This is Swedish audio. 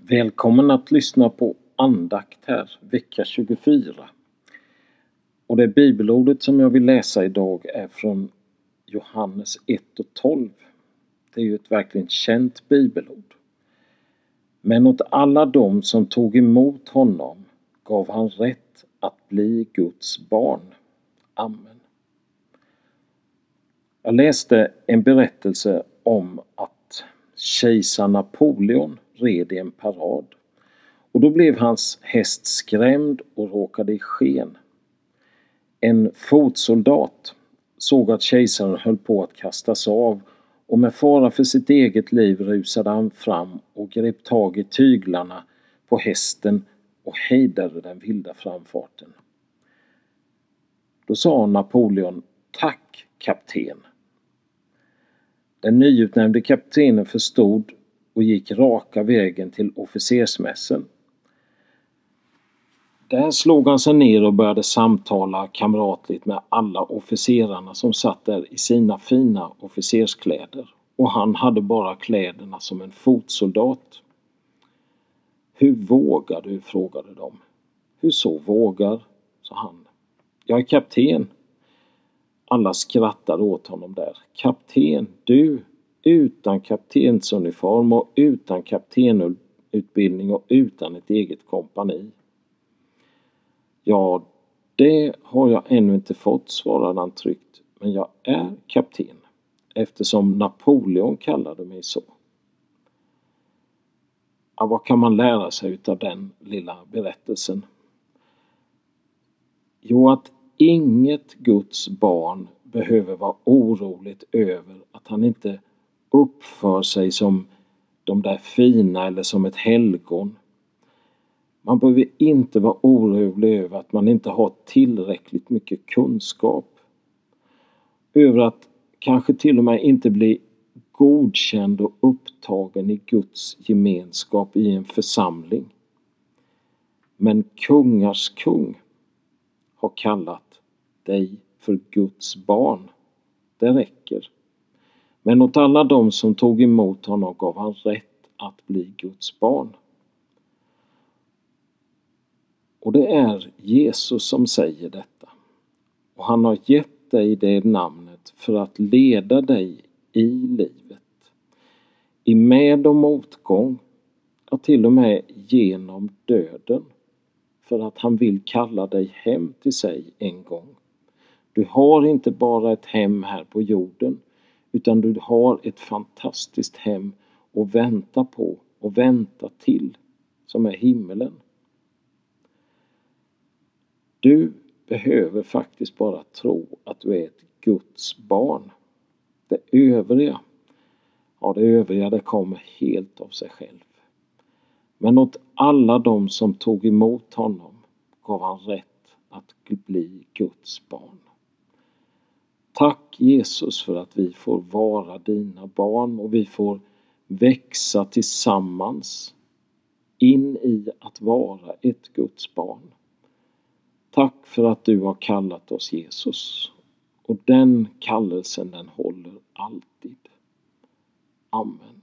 Välkommen att lyssna på andakt här, vecka 24. Och det bibelordet som jag vill läsa idag är från Johannes 1 och 12. Det är ju ett verkligen känt bibelord. Men åt alla dem som tog emot honom gav han rätt att bli Guds barn. Amen. Jag läste en berättelse om att kejsar Napoleon red i en parad. Och då blev hans häst skrämd och råkade i sken. En fotsoldat såg att kejsaren höll på att kastas av och med fara för sitt eget liv rusade han fram och grep tag i tyglarna på hästen och hejdade den vilda framfarten. Då sa Napoleon Tack kapten. Den nyutnämnde kaptenen förstod och gick raka vägen till officersmässen. Där slog han sig ner och började samtala kamratligt med alla officerarna som satt där i sina fina officerskläder och han hade bara kläderna som en fotsoldat. Hur vågar du? frågade de. Hur så vågar? sa han. Jag är kapten. Alla skrattade åt honom där. Kapten, du, utan kaptensuniform och utan kaptenutbildning och utan ett eget kompani. Ja, det har jag ännu inte fått, svarade han tryggt, men jag är kapten eftersom Napoleon kallade mig så. Ja, vad kan man lära sig utav den lilla berättelsen? Jo, att inget Guds barn behöver vara oroligt över att han inte uppför sig som de där fina eller som ett helgon. Man behöver inte vara orolig över att man inte har tillräckligt mycket kunskap. Över att kanske till och med inte bli godkänd och upptagen i Guds gemenskap i en församling. Men kungars kung har kallat dig för Guds barn. Det räcker. Men åt alla dem som tog emot honom gav han rätt att bli Guds barn. Och det är Jesus som säger detta. Och han har gett dig det namnet för att leda dig i livet. I med och motgång, ja till och med genom döden. För att han vill kalla dig hem till sig en gång. Du har inte bara ett hem här på jorden utan du har ett fantastiskt hem att vänta på och vänta till som är himmelen. Du behöver faktiskt bara tro att du är ett Guds barn. Det övriga, ja det övriga det kommer helt av sig själv. Men åt alla de som tog emot honom gav han rätt att bli Guds barn. Tack Jesus för att vi får vara dina barn och vi får växa tillsammans in i att vara ett Guds barn. Tack för att du har kallat oss Jesus och den kallelsen den håller alltid. Amen.